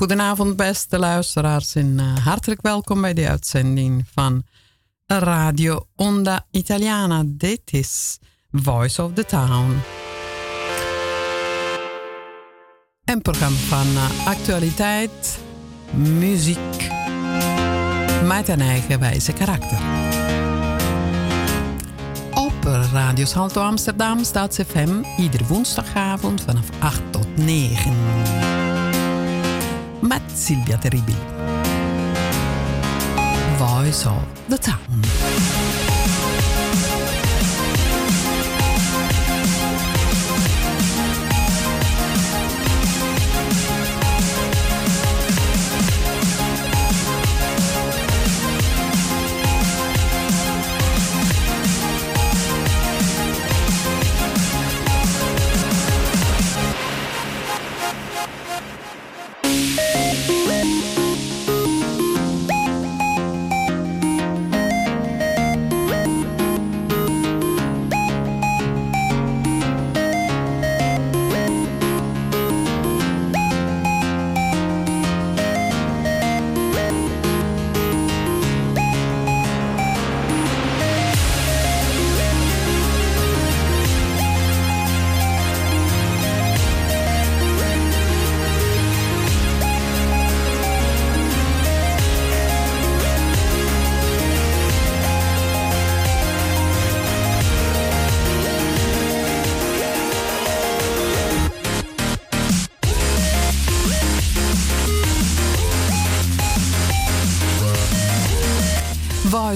Goedenavond beste luisteraars en uh, hartelijk welkom bij de uitzending van Radio Onda Italiana. Dit is Voice of the Town. Een programma van uh, actualiteit, muziek, met een eigenwijze karakter. Op Radio Salto Amsterdam staat FM iedere woensdagavond vanaf 8 tot 9 met Silvia Terribili. Voice of the Town.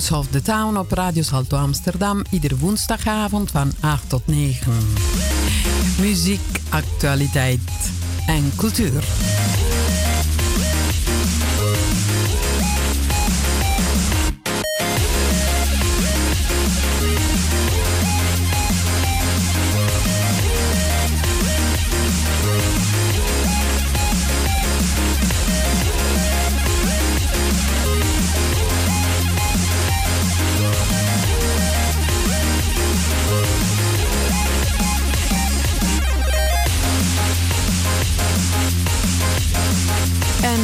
Voice of the Town op Radio Salto Amsterdam. Iedere woensdagavond van 8 tot 9. Muziek, actualiteit en cultuur.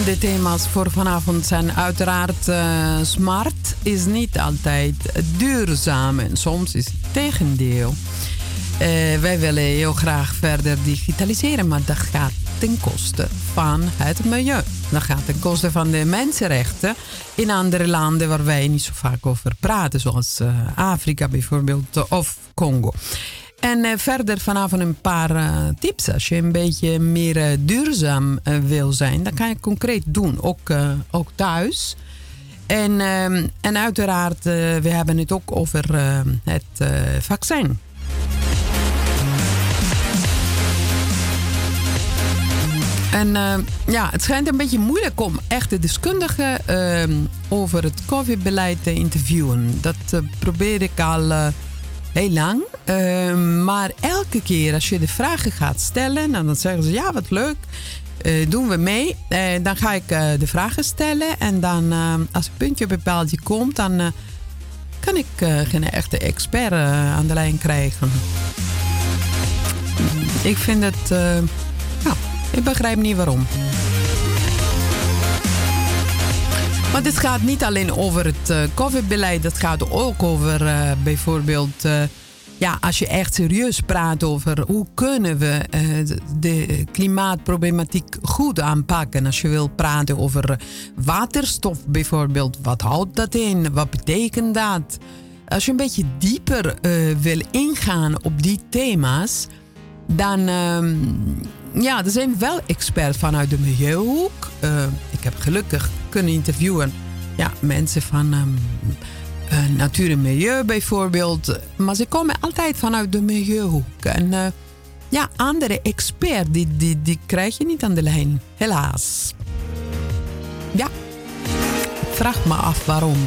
De thema's voor vanavond zijn uiteraard uh, smart is niet altijd duurzaam en soms is het tegendeel. Uh, wij willen heel graag verder digitaliseren, maar dat gaat ten koste van het milieu. Dat gaat ten koste van de mensenrechten in andere landen waar wij niet zo vaak over praten, zoals uh, Afrika bijvoorbeeld of Congo. En uh, verder vanavond een paar uh, tips. Als je een beetje meer uh, duurzaam wil zijn, dan kan je concreet doen. Ook, ook thuis. En, ehm, en uiteraard, we hebben het ook over het vaccin. En ja, het schijnt een beetje moeilijk om echte deskundigen ehm, over het COVID-beleid te interviewen. Dat probeer ik al heel lang. Uh, maar elke keer als je de vragen gaat stellen, nou, dan zeggen ze ja, wat leuk. Uh, doen we mee. Uh, dan ga ik uh, de vragen stellen. En dan, als een puntje op een paaltje komt, dan kan ik geen echte expert aan de lijn krijgen. Ik vind het. nou, ik begrijp niet waarom. Maar dit gaat niet alleen over het uh, COVID-beleid. Het gaat ook over uh, bijvoorbeeld... Uh, ja, als je echt serieus praat over hoe kunnen we de klimaatproblematiek goed aanpakken. Als je wil praten over waterstof bijvoorbeeld. Wat houdt dat in? Wat betekent dat? Als je een beetje dieper wil ingaan op die thema's... dan ehm, ja, er zijn wel experts vanuit de milieuhoek. Uh, ik heb gelukkig kunnen interviewen ja, mensen van um, uh, natuur en milieu bijvoorbeeld. Maar ze komen altijd vanuit de milieuhoek. En uh, ja, andere experts, die, die, die krijg je niet aan de lijn. Helaas. Ja, vraag me af waarom.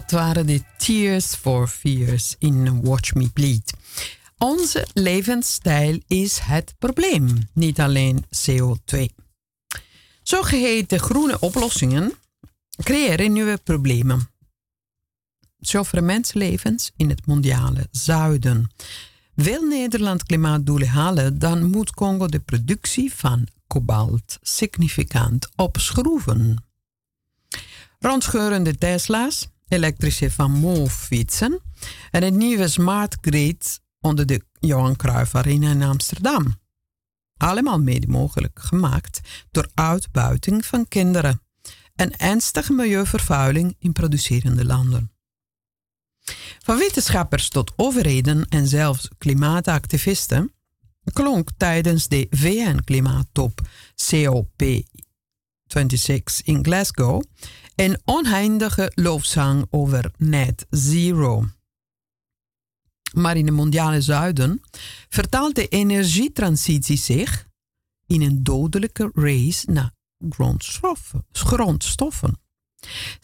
Dat waren de Tears for Fears in Watch Me Bleed. Onze levensstijl is het probleem, niet alleen CO2. Zogeheten groene oplossingen creëren nieuwe problemen. Zo voor mensenlevens in het mondiale zuiden. Wil Nederland klimaatdoelen halen, dan moet Congo de productie van kobalt significant opschroeven. Rondscheurende Tesla's, elektrische Van Moof fietsen en het nieuwe Smart Grid onder de Johan Cruijff Arena in Amsterdam. Allemaal mede mogelijk gemaakt door uitbuiting van kinderen en ernstige milieuvervuiling in producerende landen. Van wetenschappers tot overheden en zelfs klimaatactivisten klonk tijdens de VN-klimaattop COP26 in Glasgow een oneindige loofzang over net zero. Maar in het mondiale zuiden vertaalt de energietransitie zich in een dodelijke race naar grondstoffen.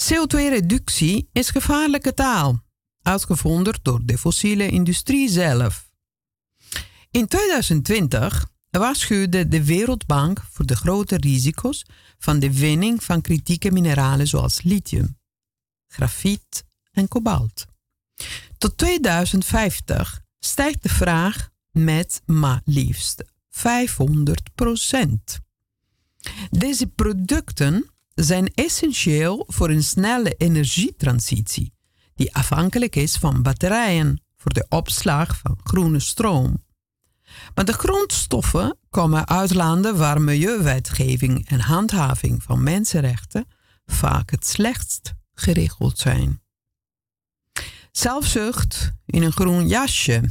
CO2-reductie is gevaarlijke taal, uitgevonden door de fossiele industrie zelf. In 2020 waarschuwde de Wereldbank voor de grote risico's van de winning van kritieke mineralen zoals lithium, grafiet en kobalt. Tot 2050 stijgt de vraag met maar liefst 500 procent. Deze producten zijn essentieel voor een snelle energietransitie, die afhankelijk is van batterijen voor de opslag van groene stroom. Maar de grondstoffen komen uit landen waar milieuwetgeving en handhaving van mensenrechten vaak het slechtst geregeld zijn. Zelfzucht in een groen jasje.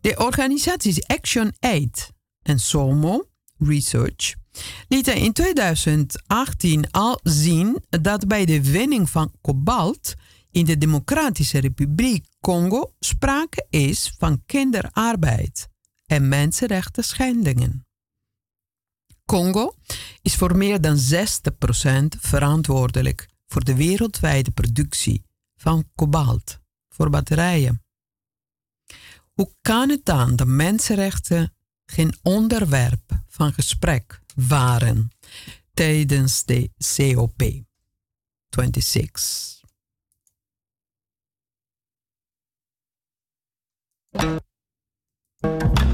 De organisaties Action Aid en SOMO Research lieten in 2018 al zien dat bij de winning van kobalt in de Democratische Republiek Congo sprake is van kinderarbeid en mensenrechten schendingen. Congo is voor meer dan 60% verantwoordelijk voor de wereldwijde productie van kobalt voor batterijen. Hoe kan het dan dat mensenrechten geen onderwerp van gesprek waren tijdens de COP 26? you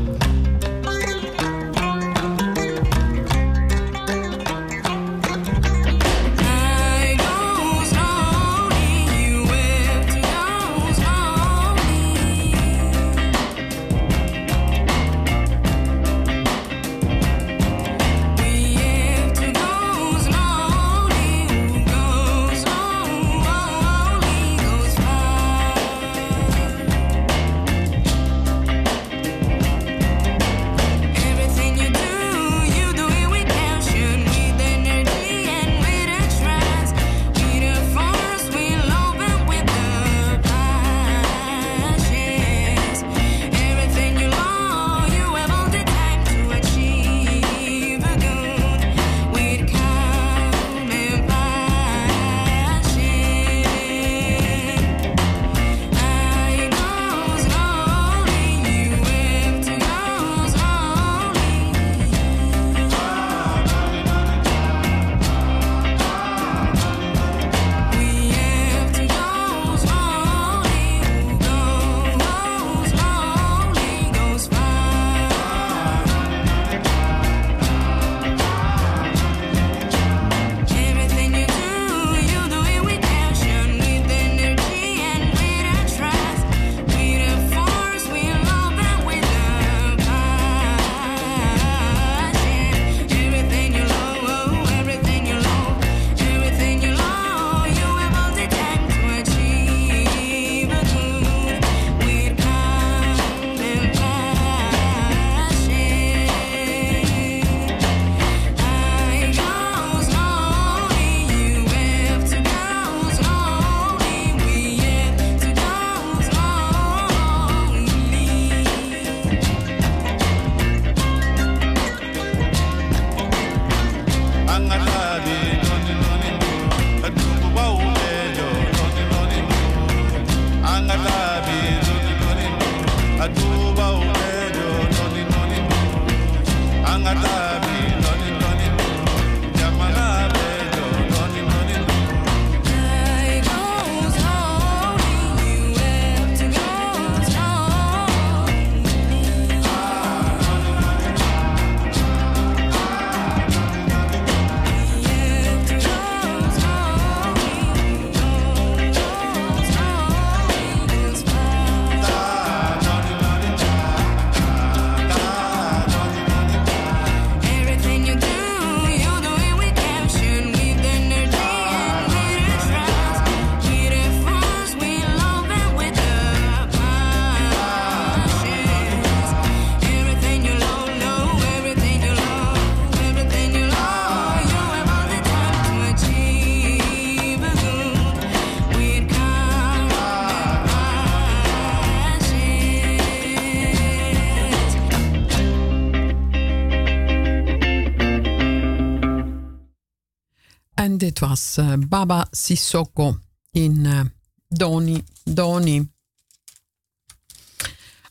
Dit was uh, Baba Sissoko in uh, Doni. Doni.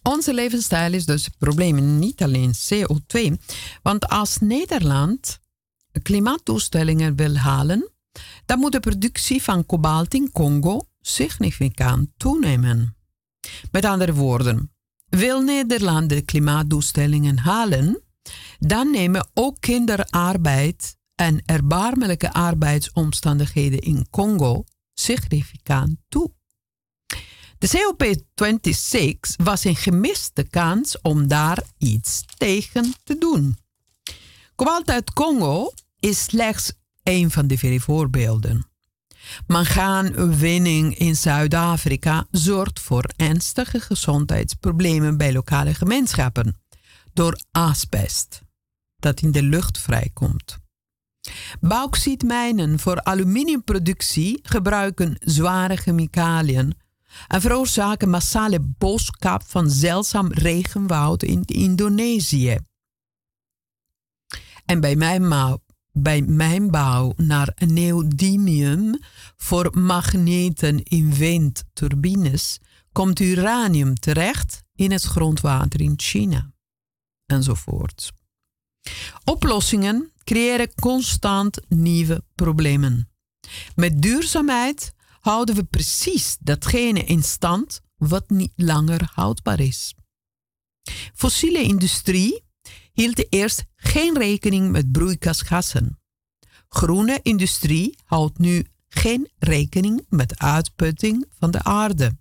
Onze levensstijl is dus het probleem, niet alleen CO2. Want als Nederland klimaatdoelstellingen wil halen, dan moet de productie van kobalt in Congo significant toenemen. Met andere woorden, wil Nederland de klimaatdoelstellingen halen, dan nemen ook kinderarbeid en erbarmelijke arbeidsomstandigheden in Congo significant toe. De COP26 was een gemiste kans om daar iets tegen te doen. Kobalt uit Congo is slechts een van de vele voorbeelden. Mangaanwinning in Zuid-Afrika zorgt voor ernstige gezondheidsproblemen bij lokale gemeenschappen door asbest dat in de lucht vrijkomt. Bauxietmijnen voor aluminiumproductie gebruiken zware chemicaliën en veroorzaken massale boskap van zeldzaam regenwoud in Indonesië. En bij mijn, bij naar neodymium voor magneten in windturbines komt uranium terecht in het grondwater in China. Enzovoort. Oplossingen creëren constant nieuwe problemen. Met duurzaamheid houden we precies datgene in stand wat niet langer houdbaar is. Fossiele industrie hield eerst geen rekening met broeikasgassen. Groene industrie houdt nu geen rekening met uitputting van de aarde.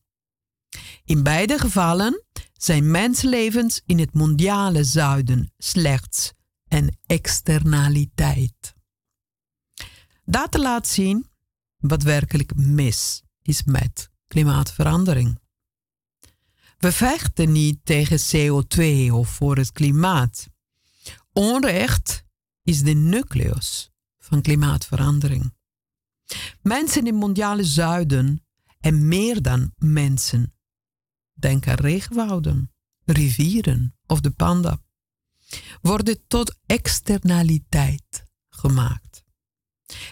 In beide gevallen zijn mensenlevens in het mondiale zuiden slechts een externaliteit. Dat laat zien wat werkelijk mis is met klimaatverandering. We vechten niet tegen CO2 of voor het klimaat. Onrecht is de nucleus van klimaatverandering. Mensen in mondiale zuiden en meer dan mensen. Denk aan regenwouden, rivieren of de panda. Worden tot externaliteit gemaakt.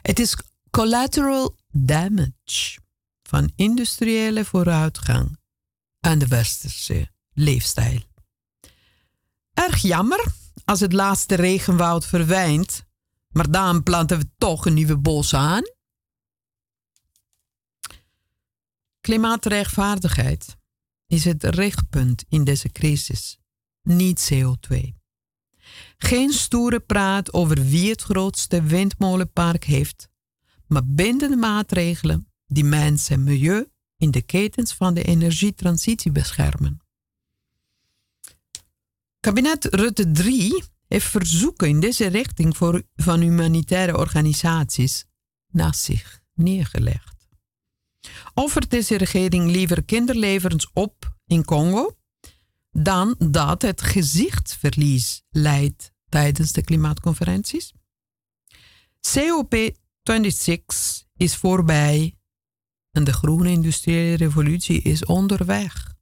Het is collateral damage van industriële vooruitgang aan de westerse leefstijl. Erg jammer als het laatste regenwoud verwijnt, maar dan planten we toch een nieuwe bos aan. Klimaatrechtvaardigheid is het richtpunt in deze crisis, niet CO2. Geen stoere praat over wie het grootste windmolenpark heeft, maar bindende maatregelen die mensen en milieu in de ketens van de energietransitie beschermen. Kabinet Rutte 3 heeft verzoeken in deze richting voor, van humanitaire organisaties naast zich neergelegd. Offert deze regering liever kinderlevens op in Congo dan dat het gezichtsverlies leidt tijdens de klimaatconferenties? COP26 is voorbij en de groene industriële revolutie is onderweg.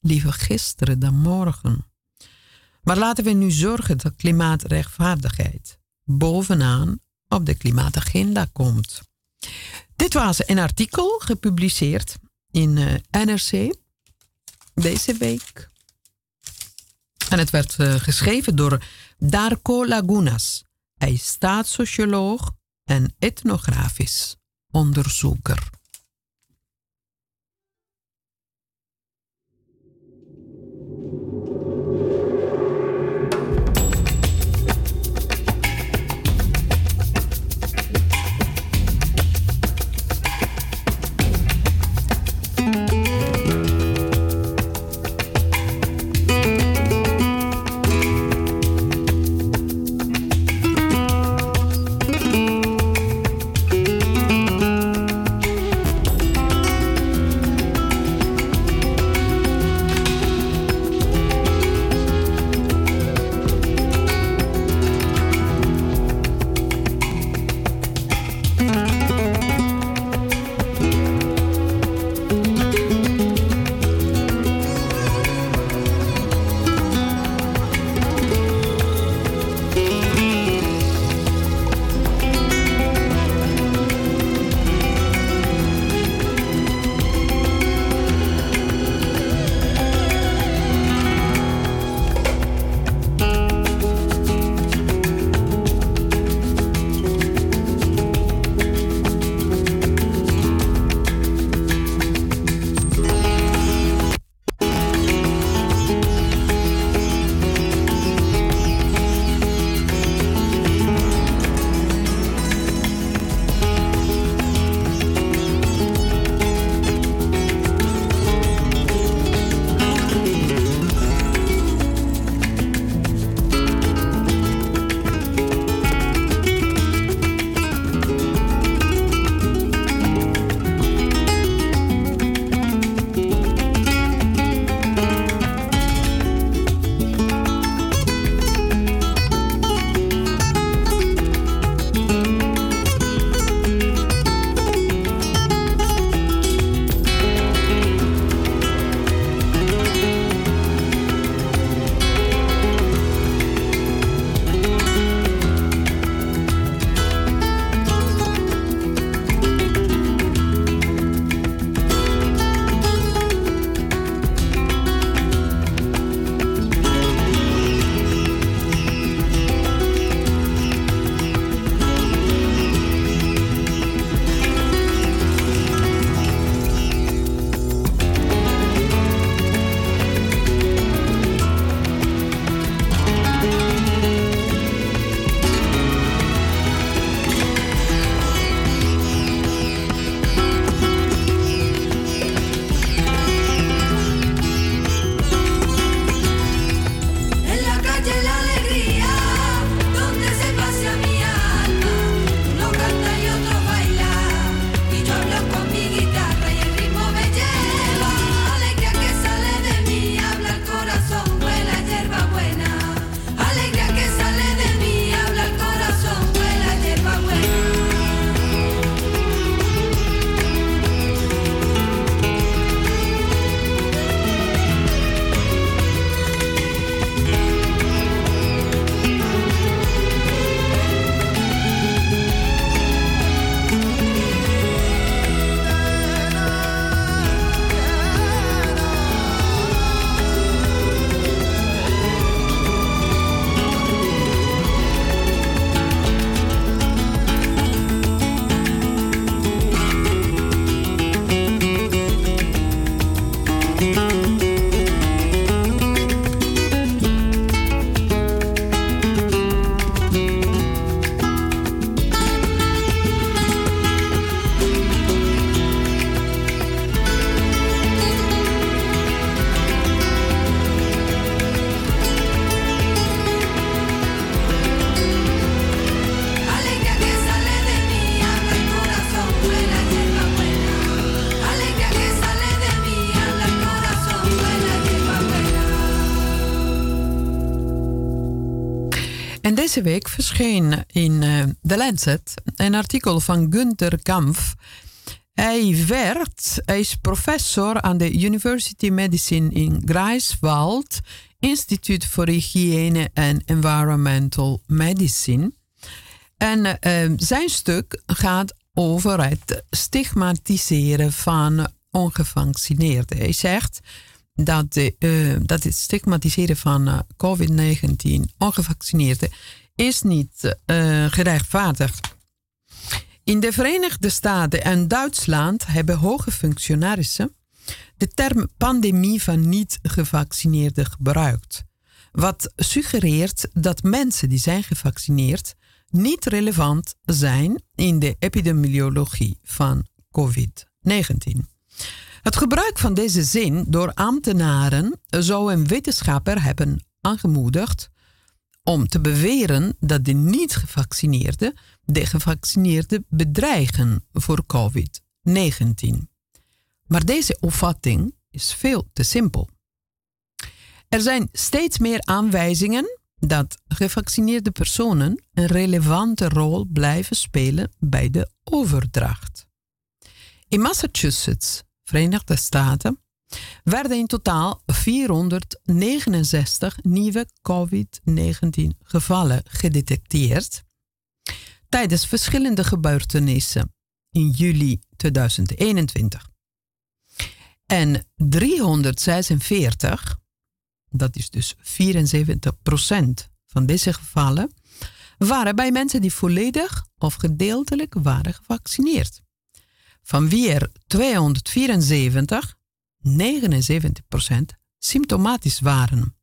Liever gisteren dan morgen. Maar laten we nu zorgen dat klimaatrechtvaardigheid bovenaan op de klimaatagenda komt. Dit was een artikel gepubliceerd in eh, NRC deze week. En het werd uh, geschreven door Darko Lagunas. Hij is staatssocioloog en etnografisch onderzoeker. Deze week verscheen in uh, The Lancet een artikel van Günther Kampf. Hij werd, hij is professor aan de University Medicine in Greifswald, Instituut voor Hygiëne en Environmental Medicine. En uh, zijn stuk gaat over het stigmatiseren van ongevaccineerden. Hij zegt dat, de, uh, dat het stigmatiseren van uh, COVID-19 ongevaccineerden is niet uh, gerechtvaardigd. In de Verenigde Staten en Duitsland hebben hoge functionarissen de term pandemie van niet-gevaccineerden gebruikt. Wat suggereert dat mensen die zijn gevaccineerd niet relevant zijn in de epidemiologie van COVID-19. Het gebruik van deze zin door ambtenaren zou een wetenschapper hebben aangemoedigd om te beweren dat de niet-gevaccineerden de gevaccineerden bedreigen voor COVID-19. Maar deze opvatting is veel te simpel. Er zijn steeds meer aanwijzingen dat gevaccineerde personen een relevante rol blijven spelen bij de overdracht. In Massachusetts, Verenigde Staten, werden in totaal 469 nieuwe COVID-19 gevallen gedetecteerd tijdens verschillende gebeurtenissen in juli 2021. En 346, dat is dus 74% van deze gevallen, waren bij mensen die volledig of gedeeltelijk waren gevaccineerd. Van wie er 274 79% symptomatisch waren.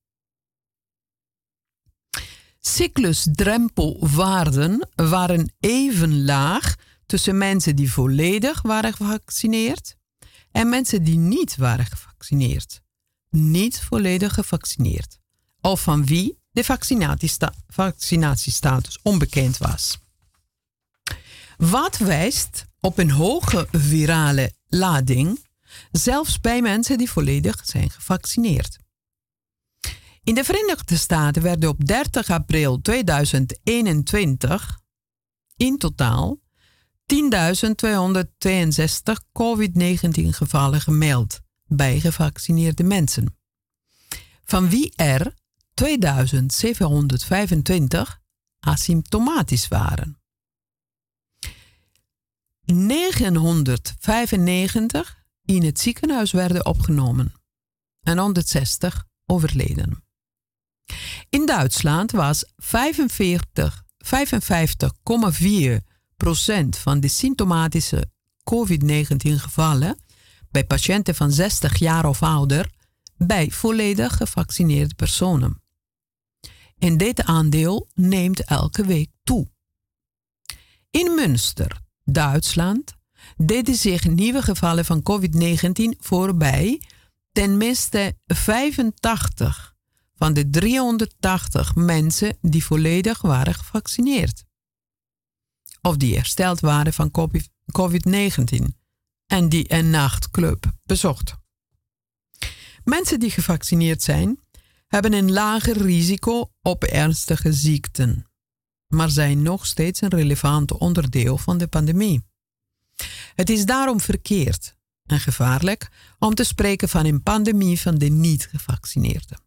Cyclusdrempelwaarden waren even laag tussen mensen die volledig waren gevaccineerd en mensen die niet waren gevaccineerd. Niet volledig gevaccineerd. Of van wie de vaccinatiestatus onbekend was. Wat wijst op een hoge virale lading zelfs bij mensen die volledig zijn gevaccineerd. In de Verenigde Staten werden op 30 april 2021 in totaal 10.262 COVID-19 gevallen gemeld bij gevaccineerde mensen, van wie er 2725 asymptomatisch waren. 995 in het ziekenhuis werden opgenomen en 160 overleden. In Duitsland was 45, 55,4% van de symptomatische COVID-19 gevallen bij patiënten van 60 jaar of ouder bij volledig gevaccineerde personen. En dit aandeel neemt elke week toe. In Münster, Duitsland, deden zich nieuwe gevallen van COVID-19 voorbij tenminste 85 van de 380 mensen die volledig waren gevaccineerd. Of die hersteld waren van COVID-19 en die een nachtclub bezocht. Mensen die gevaccineerd zijn, hebben een lager risico op ernstige ziekten, maar zijn nog steeds een relevant onderdeel van de pandemie. Het is daarom verkeerd en gevaarlijk om te spreken van een pandemie van de niet-gevaccineerden.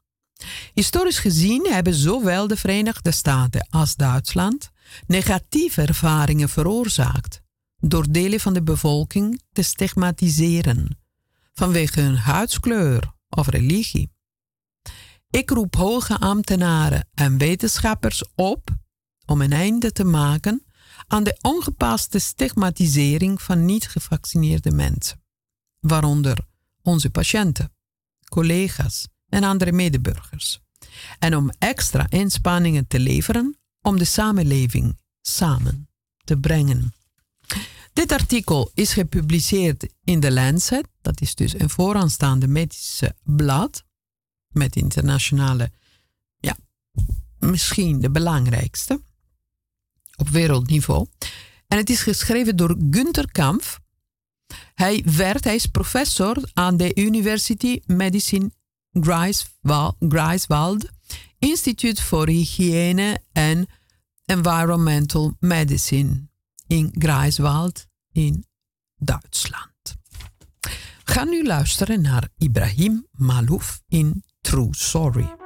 Historisch gezien hebben zowel de Verenigde Staten als Duitsland negatieve ervaringen veroorzaakt door delen van de bevolking te stigmatiseren vanwege hun huidskleur of religie. Ik roep hoge ambtenaren en wetenschappers op om een einde te maken aan de ongepaste stigmatisering van niet-gevaccineerde mensen, waaronder onze patiënten, collega's en andere medeburgers. En om extra inspanningen te leveren om de samenleving samen te brengen. Dit artikel is gepubliceerd in de Lancet, dat is dus een vooraanstaande medische blad met internationale, ja, misschien de belangrijkste op wereldniveau. En het is geschreven door Günther Kampf. Hij werd, hij is professor aan de University Medicine Greifswald, Instituut voor Hygiëne en Environmental Medicine in Greifswald in Duitsland. Ga nu luisteren naar Ibrahim Malouf in True Sorry.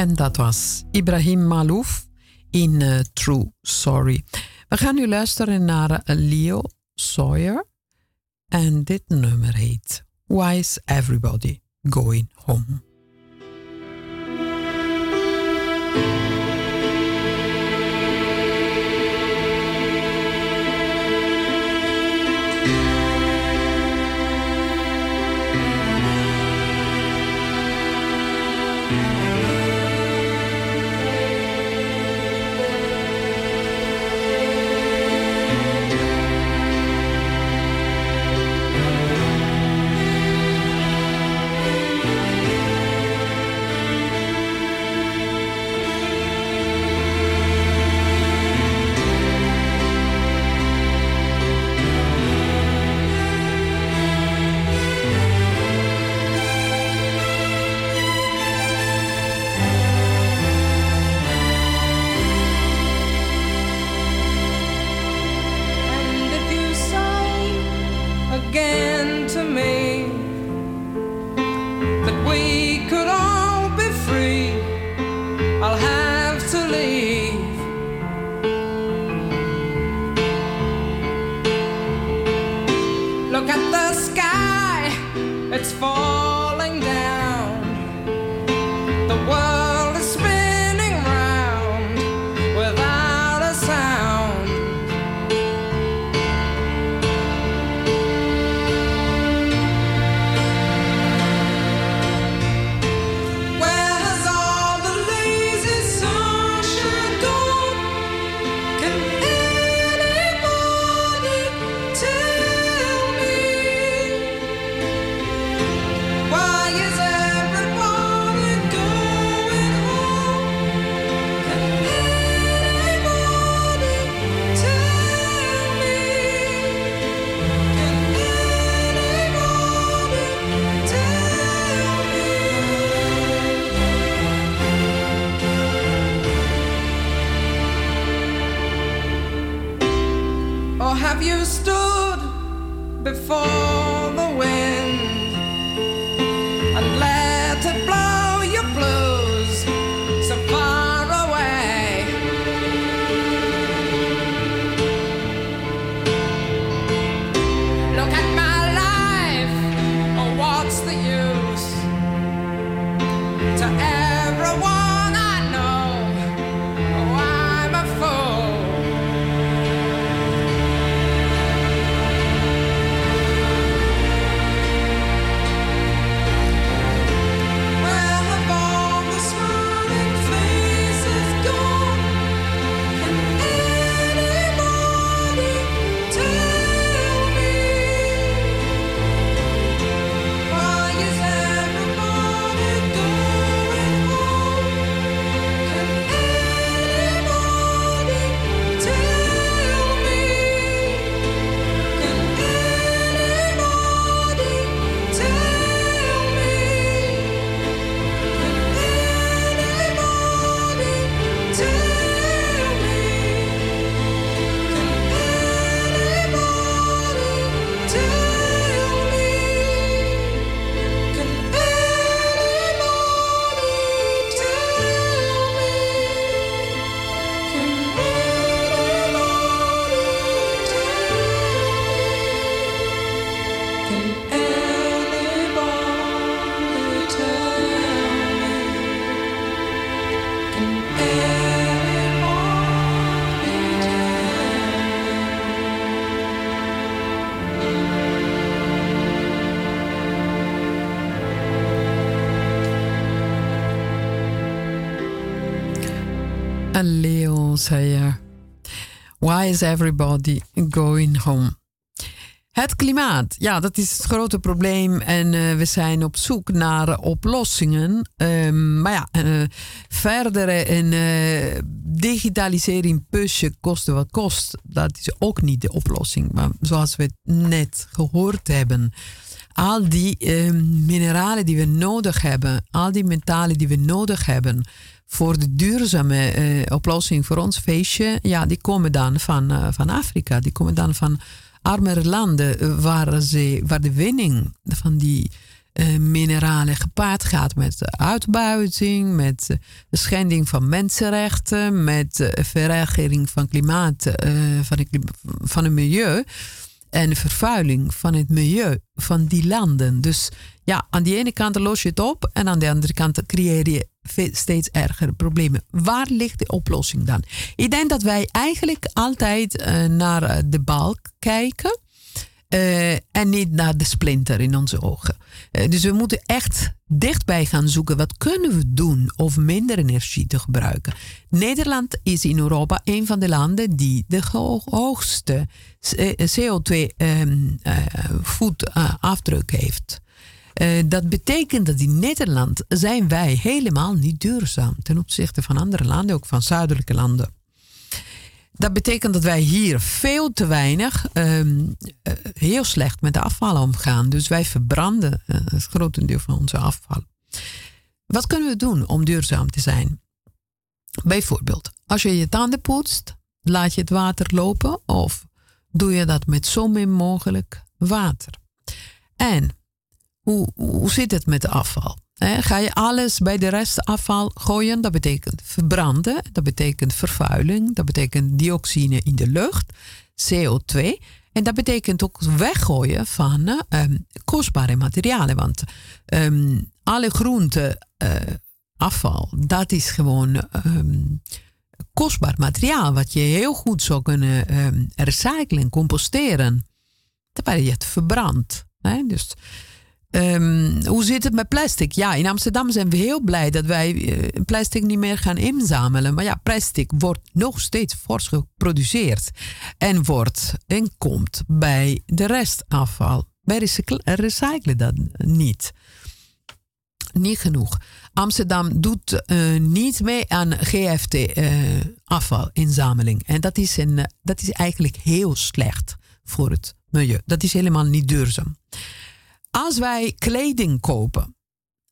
En dat was Ibrahim Malouf in uh, True Sorry. We gaan nu luisteren naar Leo Sawyer. En dit nummer heet Why is Everybody Going Home? Is everybody going home? Het klimaat, ja, dat is het grote probleem en uh, we zijn op zoek naar oplossingen. Um, maar ja, uh, verdere en uh, digitalisering pushen kosten wat kost, dat is ook niet de oplossing. Maar zoals we net gehoord hebben, al die ehm, mineralen die we nodig hebben, al die metalen die we nodig hebben voor de duurzame uh, oplossing voor ons feestje, ja, die komen dan van, uh, van Afrika. Die komen dan van armere landen eh, waar, ze, waar de winning van die uh, mineralen gepaard gaat met uitbuiting, met de schending van mensenrechten, met verergering van klimaat, van, van het milieu en de vervuiling van het milieu van die landen. Dus ja, aan die ene kant los je het op en aan de andere kant creëer je steeds ergere problemen. Waar ligt de oplossing dan? Ik denk dat wij eigenlijk altijd uh, naar de balk kijken. Uh, en niet naar de splinter in onze ogen. Uh, dus we moeten echt dichtbij gaan zoeken. Wat kunnen we doen om minder energie te gebruiken? Nederland is in Europa een van de landen die de hoogste CO2-voetafdruk ehm, heeft. Dat betekent dat in Nederland zijn wij helemaal niet duurzaam ten opzichte van andere landen, ook van zuidelijke landen. Dat betekent dat wij hier veel te weinig, um, uh, heel slecht met de afval omgaan. Dus wij verbranden uh, het grotendeel van onze afval. Wat kunnen we doen om duurzaam te zijn? Bijvoorbeeld, als je je tanden poetst, laat je het water lopen of doe je dat met zo min mogelijk water. En hoe, hoe zit het met afval? Ga je alles bij de rest afval gooien? Dat betekent verbranden, dat betekent vervuiling, dat betekent dioxine in de lucht, CO2. En dat betekent ook weggooien van um, kostbare materialen. Want um, alle groente uh, afval, dat is gewoon um, kostbaar materiaal. Wat je heel goed zou kunnen recyclen, composteren. Terwijl je het verbrandt. Dus Um, hoe zit het met plastic? Ja, in Amsterdam zijn we heel blij dat wij uh, plastic niet meer gaan inzamelen. Maar ja, plastic wordt nog steeds fors geproduceerd en wordt en komt bij de restafval. Wij recyclen dat niet. Niet genoeg. Amsterdam doet uh, niet mee aan GFT-afvalinzameling. Uh, en dat is, een, dat is eigenlijk heel slecht voor het milieu. Dat is helemaal niet duurzaam. Als wij kleding kopen,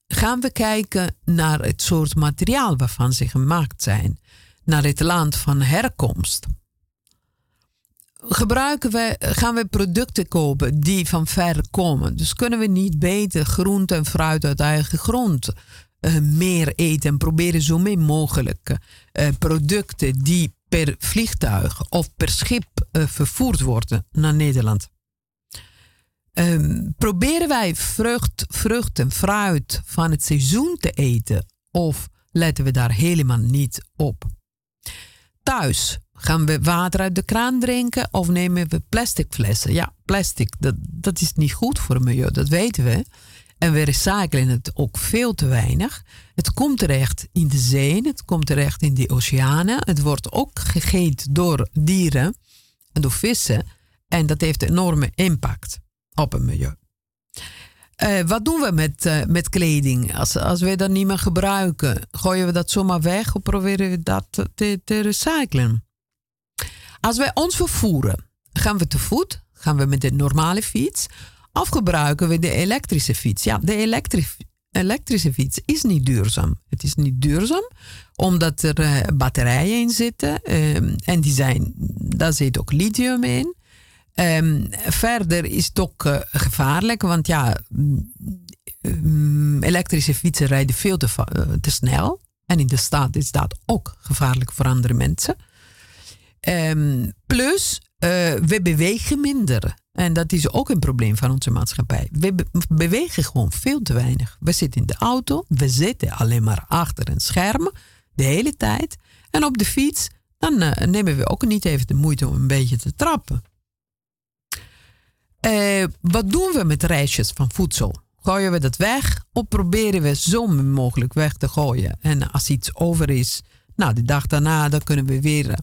gaan we kijken naar het soort materiaal waarvan ze gemaakt zijn, naar het land van herkomst. Gebruiken we, gaan we producten kopen die van ver komen. Dus kunnen we niet beter groente en fruit uit eigen grond uh, meer eten en proberen zo min mogelijk uh, producten die per vliegtuig of per schip uh, vervoerd worden naar Nederland. Um, proberen wij vrucht, en fruit van het seizoen te eten of letten we daar helemaal niet op? Thuis gaan we water uit de kraan drinken of nemen we plastic flessen? Ja, plastic, dat, dat is niet goed voor het milieu, dat weten we. En we recyclen het ook veel te weinig. Het komt terecht in de zee, het komt terecht in de oceanen. Het wordt ook gegeten door dieren en door vissen. En dat heeft een enorme impact op het milieu. Uh, wat doen we met, uh, met kleding? Als, als we dat niet meer gebruiken, gooien we dat zomaar weg of proberen we dat te, te recyclen? Als wij ons vervoeren, gaan we te voet, gaan we met de normale fiets of gebruiken we de elektrische fiets? Ja, de elektrische elektrische fiets is niet duurzaam. Het is niet duurzaam omdat er uh, batterijen in zitten ehm, en die zijn, daar zit ook lithium in. Um, verder is het ook uh, gevaarlijk, want ja, um, elektrische fietsen rijden veel te, te, snel. En in de stad is dat ook gevaarlijk voor andere mensen. Um, plus, uh, we bewegen minder. En dat is ook een probleem van onze maatschappij. We be bewegen gewoon veel te weinig. We zitten in de auto, we zitten alleen maar achter een scherm de hele tijd. En op de fiets, dan nemen we ook niet even de moeite om een beetje te trappen. Uh, wat doen we met restjes van voedsel? Gooien we dat weg of proberen we zo mogelijk weg te gooien? En als iets over is, nou, de dag daarna, dan kunnen we weer eh,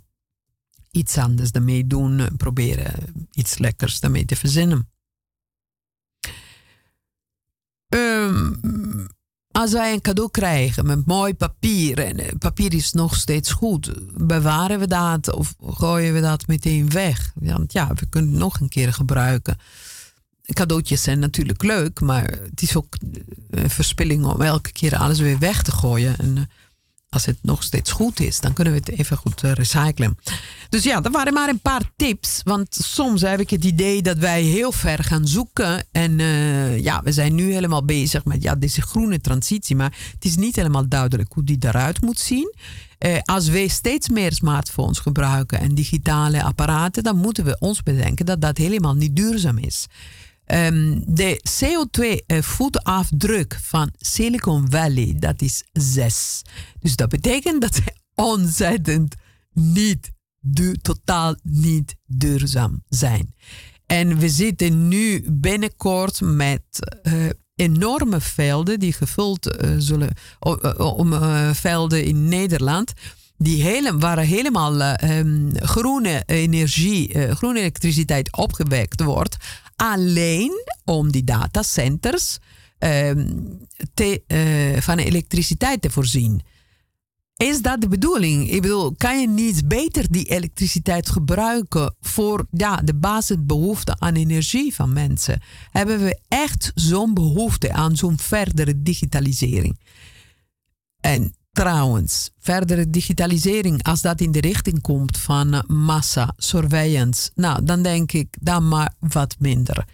iets anders daarmee doen. Proberen iets lekkers daarmee te verzinnen. Um, als wij een cadeau krijgen met mooi papier en eh, papier is nog steeds goed, bewaren we dat of gooien we dat meteen weg? Want ja, we kunnen het nog een keer gebruiken. Cadeautjes zijn natuurlijk leuk, maar het is ook een verspilling om elke keer alles weer weg te gooien. En eh, als het nog steeds goed is, dan kunnen we het even goed eh, recyclen. Dus ja, dat waren maar een paar tips. Want soms heb ik het idee dat wij heel ver gaan zoeken. En uh, ja, we zijn nu helemaal bezig met ja, deze groene transitie. Maar het is niet helemaal duidelijk hoe die eruit moet zien. Uh, als wij steeds meer smartphones gebruiken en digitale apparaten, dan moeten we ons bedenken dat dat helemaal niet duurzaam is. Um, de CO2-voetafdruk van Silicon Valley, dat is 6. Dus dat betekent dat ze ontzettend niet, totaal niet duurzaam zijn. En we zitten nu binnenkort met uh, enorme velden die gevuld uh, zullen, om velden in Nederland. Die hele, waar helemaal um, groene energie, groene elektriciteit opgewekt wordt alleen om die datacenters te, uh, van elektriciteit te voorzien. Is dat de bedoeling? Ik bedoel, kan je niet beter die elektriciteit gebruiken voor ja, de basisbehoefte aan energie van mensen? Hebben we echt zo'n behoefte aan zo'n verdere digitalisering? En Trouwens, verdere digitalisering, als dat in de richting komt van massa, surveillance, nou, dan denk ik dan maar wat minder.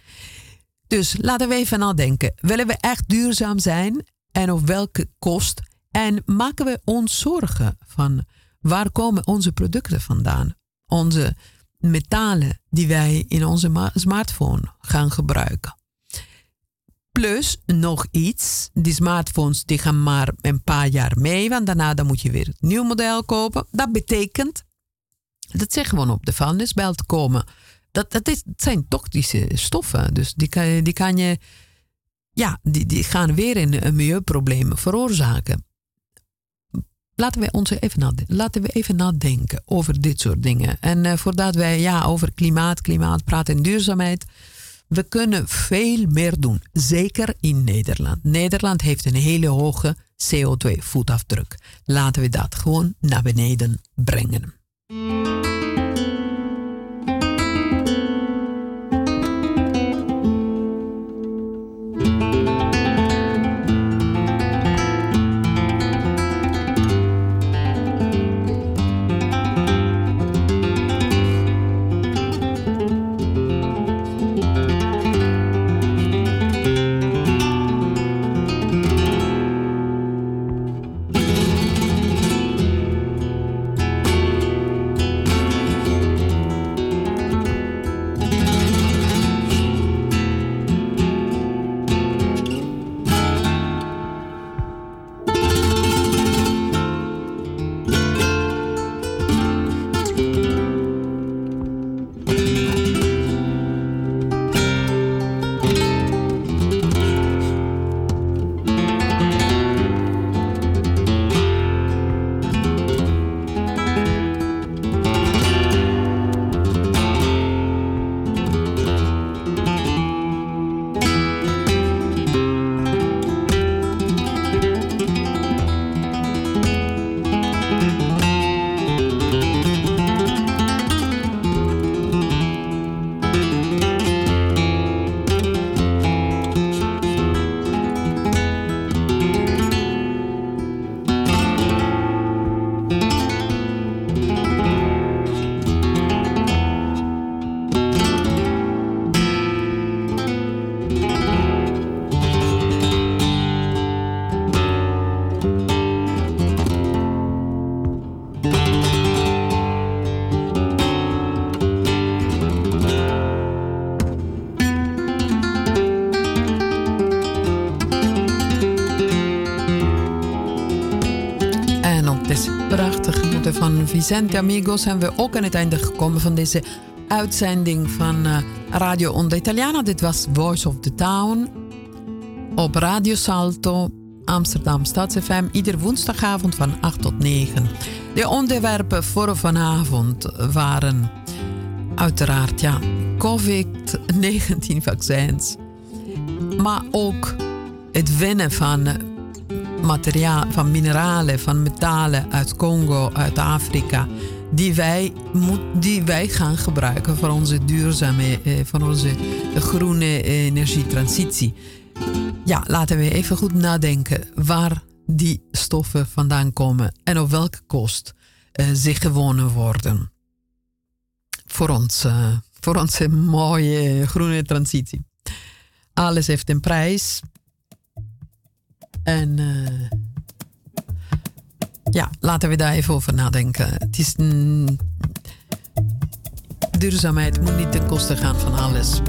Dus laten we even nadenken. Willen we echt duurzaam zijn en op welke kost? En maken we ons zorgen van waar komen onze producten vandaan? Onze metalen die wij in onze smartphone gaan gebruiken. Plus nog iets, die smartphones die gaan maar een paar jaar mee, want daarna dan moet je weer een nieuw model kopen. Dat betekent dat ze gewoon op de vuilnisbelt komen. Dat, dat, is, zijn toxische stoffen, dus die kan, die kan je, ja, die, die gaan weer een, een milieuprobleem veroorzaken. Laten we, ons even nadenken, laten we even nadenken over dit soort dingen. En uh, voordat wij ja, over klimaat, klimaat praten en duurzaamheid, we kunnen veel meer doen, zeker in Nederland. Nederland heeft een hele hoge CO2-voetafdruk. Laten we dat gewoon naar beneden brengen. Vicente Amigos zijn we ook aan het einde gekomen van deze uitzending van uh, Radio Onda Italiana. Dit was Voice of the Town op Radio Salto, Amsterdam StadsFM, ieder woensdagavond van 8 tot 9. De onderwerpen voor vanavond waren uiteraard ja, COVID-19 vaccins, maar ook het winnen van materiaal, van mineralen, van metalen uit Congo, uit Afrika, die wij, die wij gaan gebruiken voor onze duurzame, eh, voor onze groene energietransitie. Ja, laten we even goed nadenken waar die stoffen vandaan komen en op welke kost uh, ze gewonnen worden. Voor, ons, uh, voor onze mooie groene transitie. Alles heeft een prijs. En uh, ja, laten we daar even over nadenken. Het is duurzaamheid moet niet ten koste gaan van alles.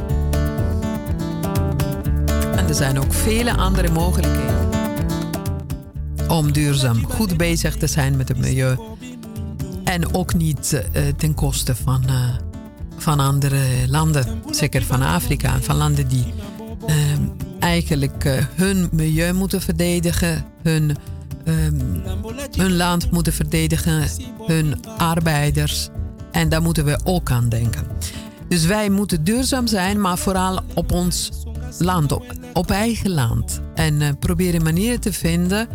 En er zijn ook vele andere mogelijkheden om duurzaam goed bezig te zijn met het milieu. En ook niet uh, ten koste van, uh, van andere landen, zeker van Afrika, van landen die eigenlijk hun milieu moeten verdedigen, hun, hun land moeten verdedigen, hun arbeiders. En daar moeten we ook aan denken. Dus wij moeten duurzaam zijn, maar vooral op ons land, op, eigen land. En proberen manieren te vinden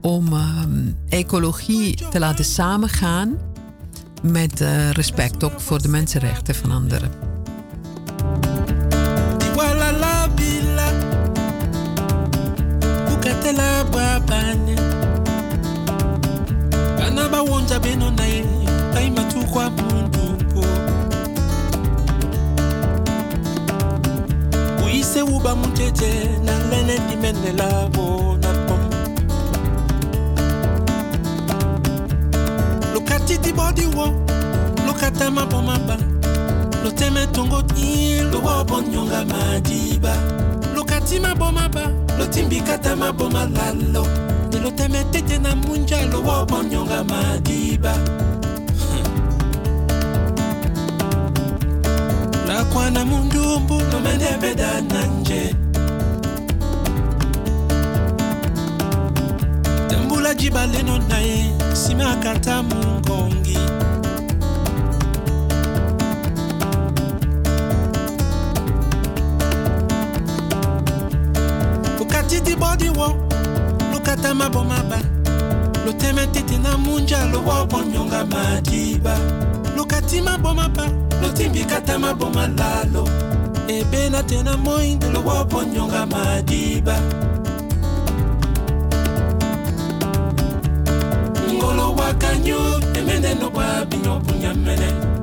om ehm, ecologie te laten samengaan met uh, respect ook voor de mensenrechten van anderen. Bana bawonja beno na ye bayima tukwa mundupo uyise wuba mujeje na lene dimenelabo na titi body wo lokata mabomaba loteme tongo madiba lokati mabomaba lotimbikata maboma lalo. Te loteme tete na munja lowa bonyonga madiba. Lakwana mundumbu lomendebeda na nje. Tembula jibaleno na ye nsima akanta mungongi bodi wo lokata mabomaba loteme tete na munja lowo bonyonga madiba. Lokati mabomaba lotimbikata maboma lalo. Ebena te na moinde lowo bonyonga madiba. Ngolo wakanyo emene no bwa binyo bunyamene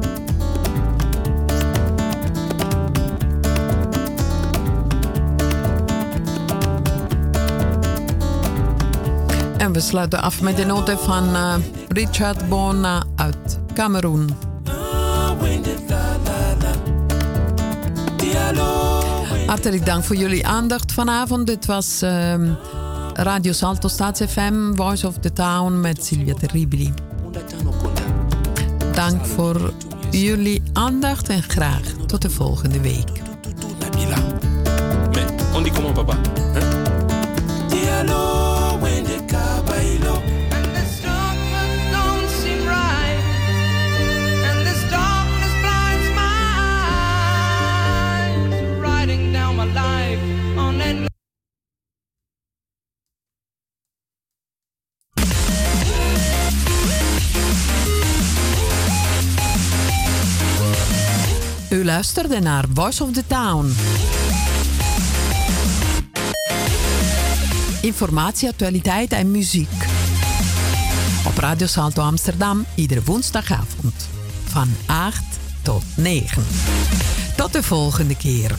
En we sluiten af met de noten van uh, Richard Bona uit Cameroen. Hartelijk dank voor jullie aandacht vanavond. Dit was uh, Radio Salto Staats FM, Voice of the Town met Silvia Terribili. Dank voor jullie aandacht en graag tot de volgende week. Luisterde naar Voice of the Town. Informatie, actualiteit en muziek. Op Radio Salto Amsterdam iedere woensdagavond van 8 tot 9. Tot de volgende keer.